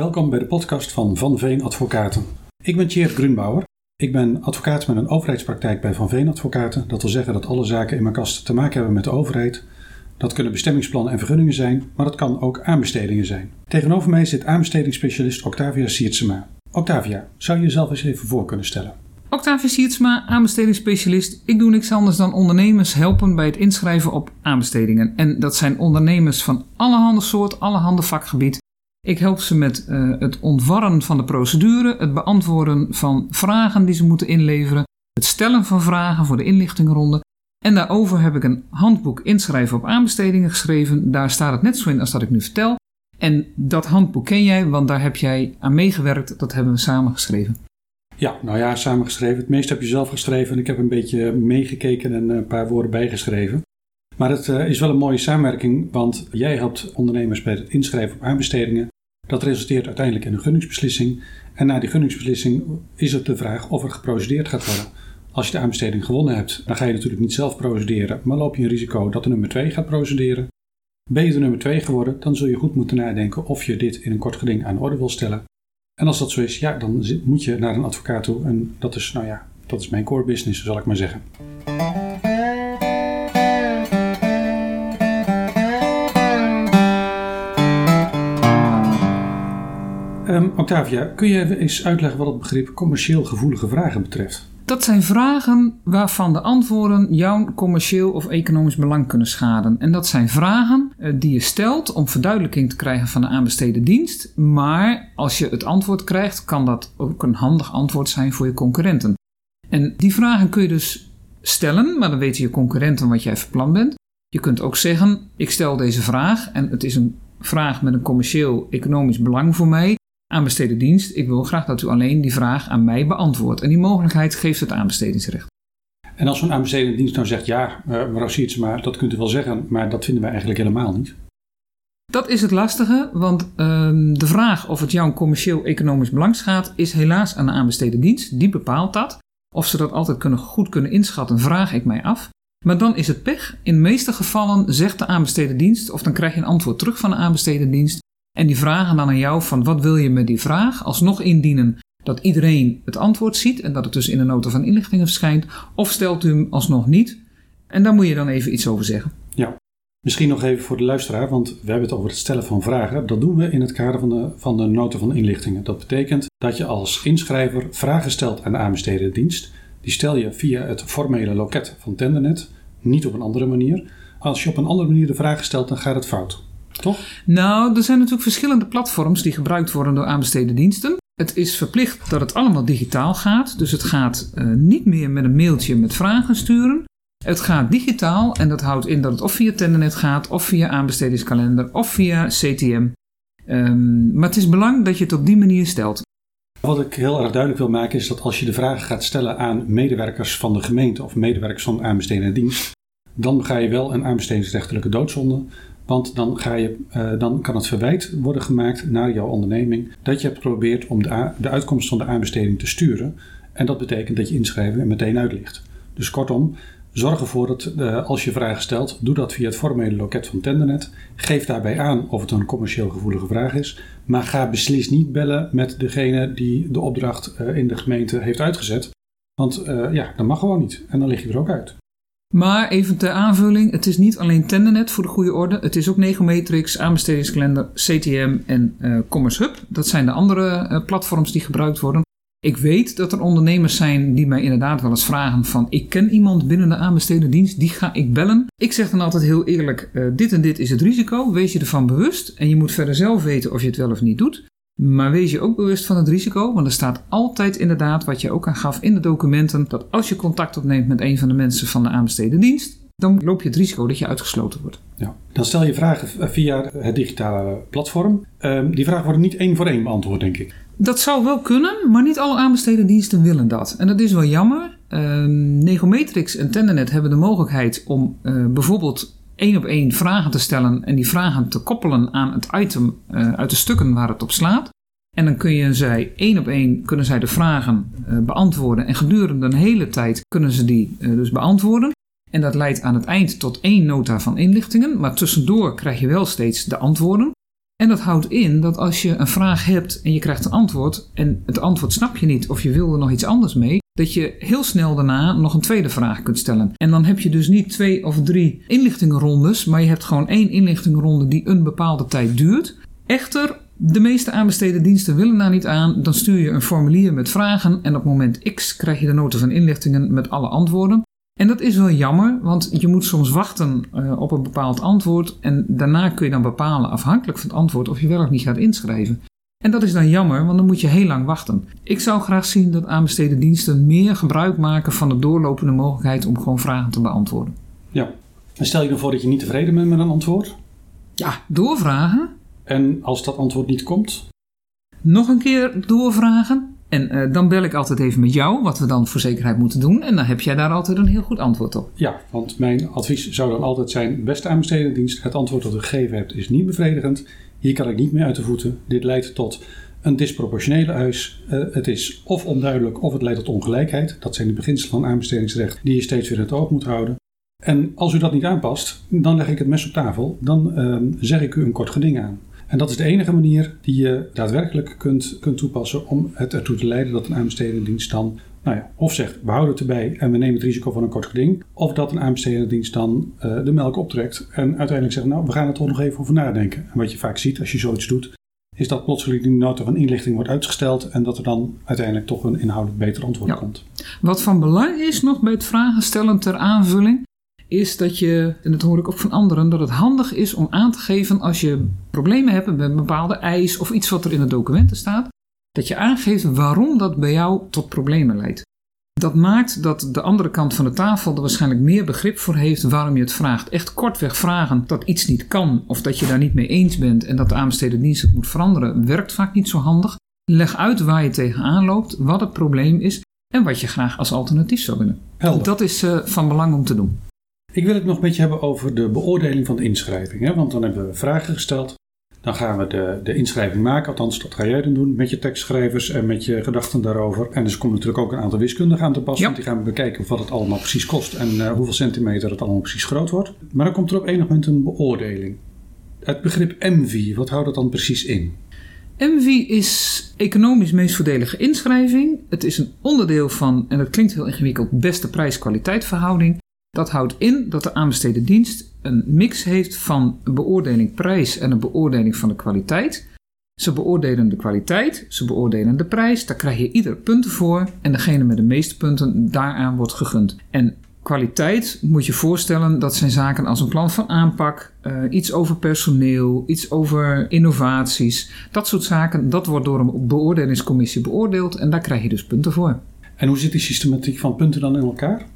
Welkom bij de podcast van Van Veen Advocaten. Ik ben Tjeerd Grunbauer. Ik ben advocaat met een overheidspraktijk bij Van Veen Advocaten. Dat wil zeggen dat alle zaken in mijn kast te maken hebben met de overheid. Dat kunnen bestemmingsplannen en vergunningen zijn, maar dat kan ook aanbestedingen zijn. Tegenover mij zit aanbestedingsspecialist Octavia Siertsema. Octavia, zou je jezelf eens even voor kunnen stellen? Octavia Siertsma, aanbestedingsspecialist. Ik doe niks anders dan ondernemers helpen bij het inschrijven op aanbestedingen. En dat zijn ondernemers van alle handen soort, alle handen vakgebied. Ik help ze met uh, het ontwarren van de procedure, het beantwoorden van vragen die ze moeten inleveren, het stellen van vragen voor de inlichtingronde. En daarover heb ik een handboek inschrijven op aanbestedingen geschreven. Daar staat het net zo in als dat ik nu vertel. En dat handboek ken jij, want daar heb jij aan meegewerkt. Dat hebben we samen geschreven. Ja, nou ja, samen geschreven. Het meeste heb je zelf geschreven en ik heb een beetje meegekeken en een paar woorden bijgeschreven. Maar het uh, is wel een mooie samenwerking, want jij helpt ondernemers bij het inschrijven op aanbestedingen. Dat resulteert uiteindelijk in een gunningsbeslissing. En na die gunningsbeslissing is het de vraag of er geprocedeerd gaat worden. Als je de aanbesteding gewonnen hebt, dan ga je natuurlijk niet zelf procederen, maar loop je een risico dat de nummer 2 gaat procederen. Ben je de nummer 2 geworden, dan zul je goed moeten nadenken of je dit in een kort geding aan orde wil stellen. En als dat zo is, ja, dan moet je naar een advocaat toe. En dat is, nou ja, dat is mijn core business, zal ik maar zeggen. Um, Octavia, kun je eens uitleggen wat het begrip commercieel gevoelige vragen betreft? Dat zijn vragen waarvan de antwoorden jouw commercieel of economisch belang kunnen schaden. En dat zijn vragen eh, die je stelt om verduidelijking te krijgen van de aanbesteden dienst. Maar als je het antwoord krijgt, kan dat ook een handig antwoord zijn voor je concurrenten. En die vragen kun je dus stellen, maar dan weten je concurrenten wat jij van plan bent. Je kunt ook zeggen: Ik stel deze vraag en het is een vraag met een commercieel-economisch belang voor mij aanbesteden dienst. Ik wil graag dat u alleen die vraag aan mij beantwoordt. En die mogelijkheid geeft het aanbestedingsrecht. En als zo'n aanbestedende dienst nou zegt, ja, uh, mevrouw maar dat kunt u wel zeggen, maar dat vinden wij eigenlijk helemaal niet. Dat is het lastige, want uh, de vraag of het jouw commercieel-economisch belang schaadt, is helaas aan de aanbestedende dienst. Die bepaalt dat. Of ze dat altijd kunnen, goed kunnen inschatten, vraag ik mij af. Maar dan is het pech. In de meeste gevallen zegt de aanbestedende dienst, of dan krijg je een antwoord terug van de aanbestedende dienst. En die vragen dan aan jou van wat wil je met die vraag? Alsnog indienen dat iedereen het antwoord ziet en dat het dus in de nota van inlichtingen verschijnt. Of stelt u hem alsnog niet? En daar moet je dan even iets over zeggen. Ja, misschien nog even voor de luisteraar, want we hebben het over het stellen van vragen. Dat doen we in het kader van de, van de nota van inlichtingen. Dat betekent dat je als inschrijver vragen stelt aan de aanbestedende dienst. Die stel je via het formele loket van Tendernet, niet op een andere manier. Als je op een andere manier de vragen stelt, dan gaat het fout. Toch? Nou, er zijn natuurlijk verschillende platforms die gebruikt worden door aanbesteden diensten. Het is verplicht dat het allemaal digitaal gaat. Dus het gaat uh, niet meer met een mailtje met vragen sturen. Het gaat digitaal en dat houdt in dat het of via Tendernet gaat, of via aanbestedingskalender, of via CTM. Um, ehm, maar het is belangrijk dat je het op die manier stelt. Wat ik heel erg duidelijk wil maken is dat als je de vragen gaat stellen aan medewerkers van de gemeente of medewerkers van de aanbestedende dienst, dan ga je wel een aanbestedingsrechtelijke doodzonde. Want dan, ga je, uh, dan kan het verwijt worden gemaakt naar jouw onderneming dat je hebt geprobeerd om de, de uitkomst van de aanbesteding te sturen. En dat betekent dat je inschrijving meteen uitlicht. Dus kortom, zorg ervoor dat uh, als je vragen stelt, doe dat via het formele loket van Tendernet. Geef daarbij aan of het een commercieel gevoelige vraag is. Maar ga beslist niet bellen met degene die de opdracht uh, in de gemeente heeft uitgezet. Want ja, dat mag gewoon niet. En dan lig je er ook uit. Maar even ter aanvulling, het is niet alleen Tendernet voor de goede orde. Het is ook Negomatrix, aanbestedingskalender, CTM en uh, Commerce Hub. Dat zijn de andere uh, platforms die gebruikt worden. Ik weet dat er ondernemers zijn die mij inderdaad wel eens vragen van... ik ken iemand binnen de aanbestedende dienst, die ga ik bellen. Ik zeg dan altijd heel eerlijk, uh, dit en dit is het risico. Wees je ervan bewust en je moet verder zelf weten of je het wel of niet doet. Maar wees je ook bewust van het risico, want er staat altijd inderdaad, wat je ook aan gaf in de documenten, dat als je contact opneemt met een van de mensen van de aanbesteden dienst, dan loop je het risico dat je uitgesloten wordt. Ja. Dan stel je vragen via het digitale platform. Um, die vragen worden niet één voor één beantwoord, denk ik. Dat zou wel kunnen, maar niet alle aanbesteden diensten willen dat. En dat is wel jammer. Um, Negomatrix en Tendernet hebben de mogelijkheid om uh, bijvoorbeeld één op één vragen te stellen en die vragen te koppelen aan het item uh, uit de stukken waar het op slaat. En dan kun je zij één op één kunnen zij de vragen uh, beantwoorden en gedurende een hele tijd kunnen ze die uh, dus beantwoorden. En dat leidt aan het eind tot één nota van inlichtingen, maar tussendoor krijg je wel steeds de antwoorden. En dat houdt in dat als je een vraag hebt en je krijgt een antwoord en het antwoord snap je niet of je wil er nog iets anders mee, dat je heel snel daarna nog een tweede vraag kunt stellen. En dan heb je dus niet twee of drie inlichtingenrondes, maar je hebt gewoon één inlichtingenronde die een bepaalde tijd duurt. Echter, de meeste aanbesteden diensten willen daar niet aan. Dan stuur je een formulier met vragen en op moment X krijg je de nota van inlichtingen met alle antwoorden. En dat is wel jammer, want je moet soms wachten uh, op een bepaald antwoord en daarna kun je dan bepalen, afhankelijk van het antwoord, of je wel of niet gaat inschrijven. En dat is dan jammer, want dan moet je heel lang wachten. Ik zou graag zien dat aanbesteden diensten meer gebruik maken van de doorlopende mogelijkheid om gewoon vragen te beantwoorden. Ja, en stel je dan voor dat je niet tevreden bent met een antwoord? Ja, doorvragen. En als dat antwoord niet komt? Nog een keer doorvragen. En uh, dan bel ik altijd even met jou, wat we dan voor zekerheid moeten doen. En dan heb jij daar altijd een heel goed antwoord op. Ja, want mijn advies zou dan altijd zijn: beste aanbestedende dienst, het antwoord dat u gegeven hebt is niet bevredigend. Hier kan ik niet meer uit de voeten. Dit leidt tot een disproportionele eis. Uh, het is of onduidelijk of het leidt tot ongelijkheid. Dat zijn de beginselen van aanbestedingsrecht die je steeds weer in het oog moet houden. En als u dat niet aanpast, dan leg ik het mes op tafel. Dan uh, zeg ik u een kort geding aan. En dat is de enige manier die je daadwerkelijk kunt, kunt toepassen om het ertoe te leiden dat een aanbestedende dienst dan, nou ja, of zegt we houden het erbij en we nemen het risico van een kort geding, of dat een aanbestedende dienst dan uh, de melk optrekt en uiteindelijk zegt nou we gaan er toch nog even over nadenken. En wat je vaak ziet als je zoiets doet, is dat plotseling die nota van inlichting wordt uitgesteld en dat er dan uiteindelijk toch een inhoudelijk beter antwoord Ja. komt. Wat van belang is nog bij het vragen stellen ter aanvulling, is dat je, en dat hoor ik ook van anderen, dat het handig is om aan te geven als je problemen hebt met een bepaalde eis of iets wat er in de documenten staat, dat je aangeeft waarom dat bij jou tot problemen leidt. Dat maakt dat de andere kant van de tafel er waarschijnlijk meer begrip voor heeft waarom je het vraagt. Echt kortweg vragen dat iets niet kan of dat je daar niet mee eens bent en dat de aanbesteden dienst het moet veranderen, werkt vaak niet zo handig. Leg uit waar je tegenaan loopt, wat het probleem is en wat je graag als alternatief zou willen. Helder. Dat is uh, van belang om te doen. Ik wil het nog een beetje hebben over de beoordeling van de inschrijving. Hè? Want dan hebben we vragen gesteld. Dan gaan we de, de inschrijving maken. Althans, dat ga jij dan doen met je tekstschrijvers en met je gedachten daarover. En dus komt natuurlijk ook een aantal wiskundigen aan te passen. Ja. Want die gaan we bekijken wat het allemaal precies kost en uh, hoeveel centimeter het allemaal precies groot wordt. Maar dan komt er op enig moment een beoordeling. Het begrip MV, wat houdt dat dan precies in? MV is economisch meest voordelige inschrijving. Het is een onderdeel van, en dat klinkt heel ingewikkeld, beste prijs-kwaliteit verhouding. Dat houdt in dat de aanbesteden dienst een mix heeft van een beoordeling prijs en een beoordeling van de kwaliteit. Ze beoordelen de kwaliteit, ze beoordelen de prijs, daar krijg je ieder punten voor en degene met de meeste punten daaraan wordt gegund. En kwaliteit moet je voorstellen, dat zijn zaken als een plan van aanpak, uh, iets over personeel, iets over innovaties. Dat soort zaken, dat wordt door een beoordelingscommissie beoordeeld en daar krijg je dus punten voor. En hoe zit die systematiek van punten dan in elkaar?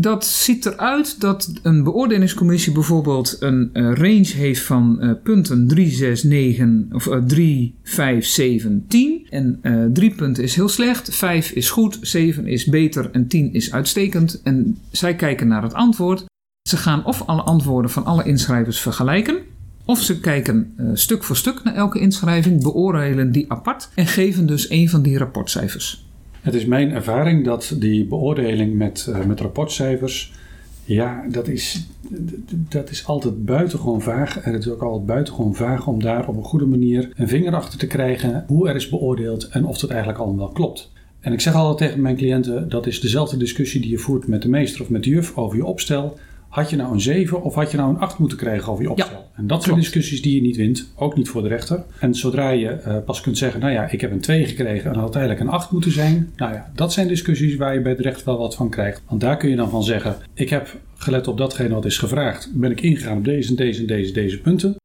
Dat ziet eruit dat een beoordelingscommissie bijvoorbeeld een uh, range heeft van uh, punten 3, 6, 9 of uh, 3, 5, 7, 10. En 3 punten is heel slecht, 5 is goed, 7 is beter en 10 is uitstekend. En zij kijken naar het antwoord. Ze gaan of alle antwoorden van alle inschrijvers vergelijken. Of ze kijken stuk voor stuk naar elke inschrijving, beoordelen die apart en geven dus een van die rapportcijfers. Het is mijn ervaring dat die beoordeling met, uh, met rapportcijfers, ja, dat is, dat is altijd buitengewoon vaag. En het is ook altijd buitengewoon vaag om daar op een goede manier een vinger achter te krijgen hoe er is beoordeeld en of dat eigenlijk allemaal klopt. En ik zeg altijd tegen mijn cliënten, dat is dezelfde discussie die je voert met de meester of met de juf over je opstel. Had je nou een 7 of had je nou een 8 moeten krijgen over je opstel? Ja, en dat zijn discussies die je niet wint, ook niet voor de rechter. En zodra je uh, pas kunt zeggen, nou ja, ik heb een 2 gekregen en had eigenlijk een 8 moeten zijn. Nou ja, dat zijn discussies waar je bij het recht wel wat van krijgt. Want daar kun je dan van zeggen, ik heb gelet op datgene wat is gevraagd. Ben ik ingegaan op deze en deze en deze, deze punten.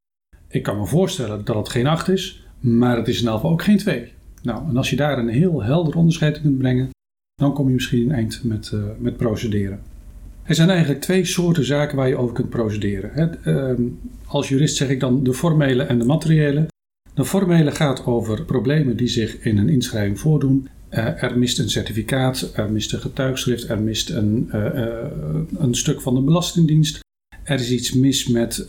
Ik kan me voorstellen dat het geen 8 is, maar het is in elk geval ook geen 2. Nou, en als je daar een heel helder onderscheid in kunt brengen, dan kom je misschien een eind met, uh, met procederen. Er zijn eigenlijk twee soorten zaken waar je over kunt procederen. Uh, als jurist zeg ik dan de formele en de materiële. De formele gaat over problemen die zich in een inschrijving voordoen. Uh, er mist een certificaat, er mist een getuigschrift, er mist een, uh, een stuk van de Belastingdienst. Er is iets mis met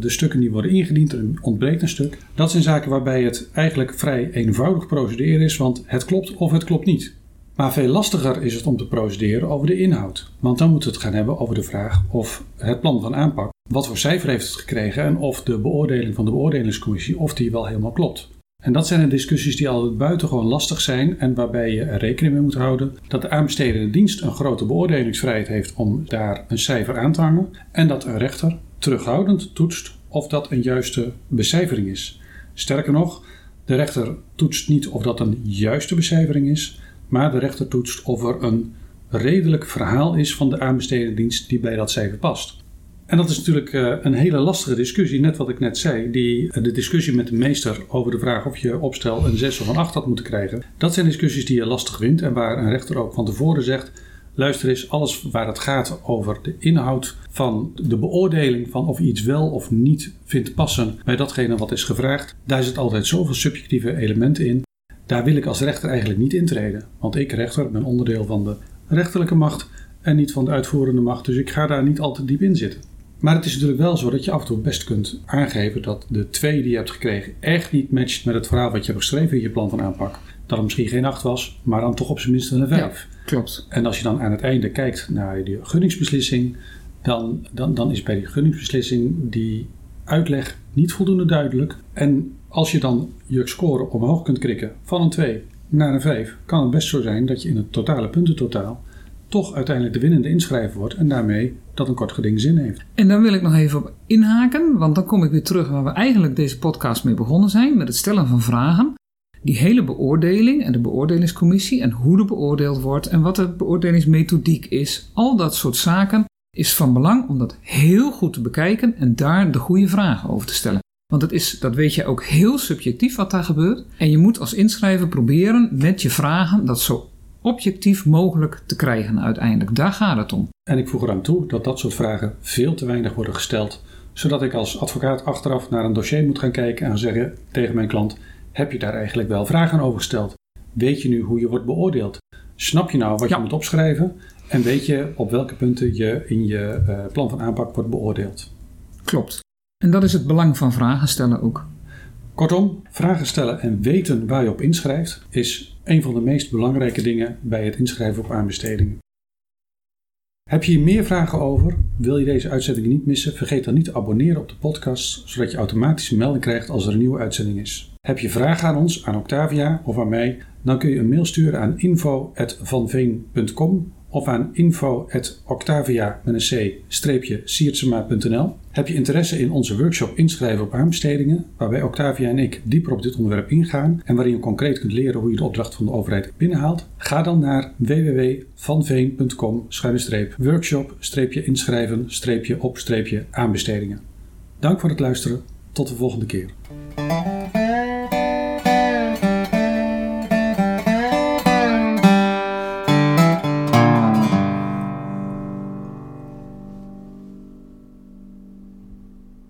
de stukken die worden ingediend, er ontbreekt een stuk. Dat zijn zaken waarbij het eigenlijk vrij eenvoudig procederen is, want het klopt of het klopt niet. Maar veel lastiger is het om te procederen over de inhoud. Want dan moeten we het gaan hebben over de vraag of het plan van aanpak wat voor cijfer heeft het gekregen en of de beoordeling van de beoordelingscommissie of die wel helemaal klopt. En dat zijn de discussies die altijd buitengewoon lastig zijn en waarbij je er rekening mee moet houden dat de aanbestedende dienst een grote beoordelingsvrijheid heeft om daar een cijfer aan te hangen en dat een rechter terughoudend toetst of dat een juiste becijfering is. Sterker nog, de rechter toetst niet of dat een juiste becijfering is, maar de rechter toetst of er een redelijk verhaal is van de aanbestedende dienst die bij dat cijfer past. En dat is natuurlijk eh, een hele lastige discussie, net wat ik net zei. Die, eh, de discussie met de meester over de vraag of je opstel een 6 of een 8 had moeten krijgen. Dat zijn discussies die je lastig wint en waar een rechter ook van tevoren zegt: luister eens, alles waar het gaat over de inhoud van de beoordeling van of iets wel of niet vindt passen bij datgene wat is gevraagd, daar zit altijd zoveel subjectieve elementen in. Daar wil ik als rechter eigenlijk niet intreden, want ik, rechter, ben onderdeel van de rechterlijke macht en niet van de uitvoerende macht, dus ik ga daar niet al te diep in zitten. Maar het is natuurlijk wel zo dat je af en toe best kunt aangeven dat de twee die je hebt gekregen echt niet matcht met het verhaal wat je hebt geschreven in je plan van aanpak. Dat het misschien geen 8 was, maar dan toch op zijn minst een 5. Ja, klopt. En als je dan aan het einde kijkt naar die gunningsbeslissing, dan, dan, dan is bij die gunningsbeslissing die uitleg niet voldoende duidelijk. En als je dan je score omhoog kunt krikken van een 2 naar een 5, kan het best zo zijn dat je in het totale puntentotaal toch uiteindelijk de winnende inschrijver wordt en daarmee dat een kort geding zin heeft. En daar wil ik nog even op inhaken, want dan kom ik weer terug waar we eigenlijk deze podcast mee begonnen zijn, met het stellen van vragen. Die hele beoordeling en de beoordelingscommissie en hoe er beoordeeld wordt en wat de beoordelingsmethodiek is, al dat soort zaken is van belang om dat heel goed te bekijken en daar de goede vragen over te stellen. Want het is, dat weet je ook heel subjectief wat daar gebeurt. En je moet als inschrijver proberen met je vragen dat zo objectief mogelijk te krijgen uiteindelijk. Daar gaat het om. En ik voeg eraan toe dat dat soort vragen veel te weinig worden gesteld, zodat ik als advocaat achteraf naar een dossier moet gaan kijken en zeggen tegen mijn klant: heb je daar eigenlijk wel vragen over gesteld? Weet je nu hoe je wordt beoordeeld? Snap je nou wat je moet opschrijven? En weet je op welke punten je in je uh, plan van aanpak wordt beoordeeld? Klopt. En dat is het belang van vragen stellen ook. Kortom, vragen stellen en weten waar je op inschrijft is een van de meest belangrijke dingen bij het inschrijven op aanbestedingen. Heb je hier meer vragen over? Wil je deze uitzending niet missen? Vergeet dan niet te abonneren op de podcast, zodat je automatisch een melding krijgt als er een nieuwe uitzending is. Heb je vragen aan ons, aan Octavia of aan mij? Dan kun je een mail sturen aan info.vanveen.com of aan info.octavia.siertsema.nl. Heb je interesse in onze workshop inschrijven op aanbestedingen, waarbij Octavia en ik dieper op dit onderwerp ingaan en waarin je concreet kunt leren hoe je de opdracht van de overheid binnenhaalt? Ga dan naar www.vanveen.com-workshop-inschrijven-op-aanbestedingen. Dank voor het luisteren. Tot de volgende keer.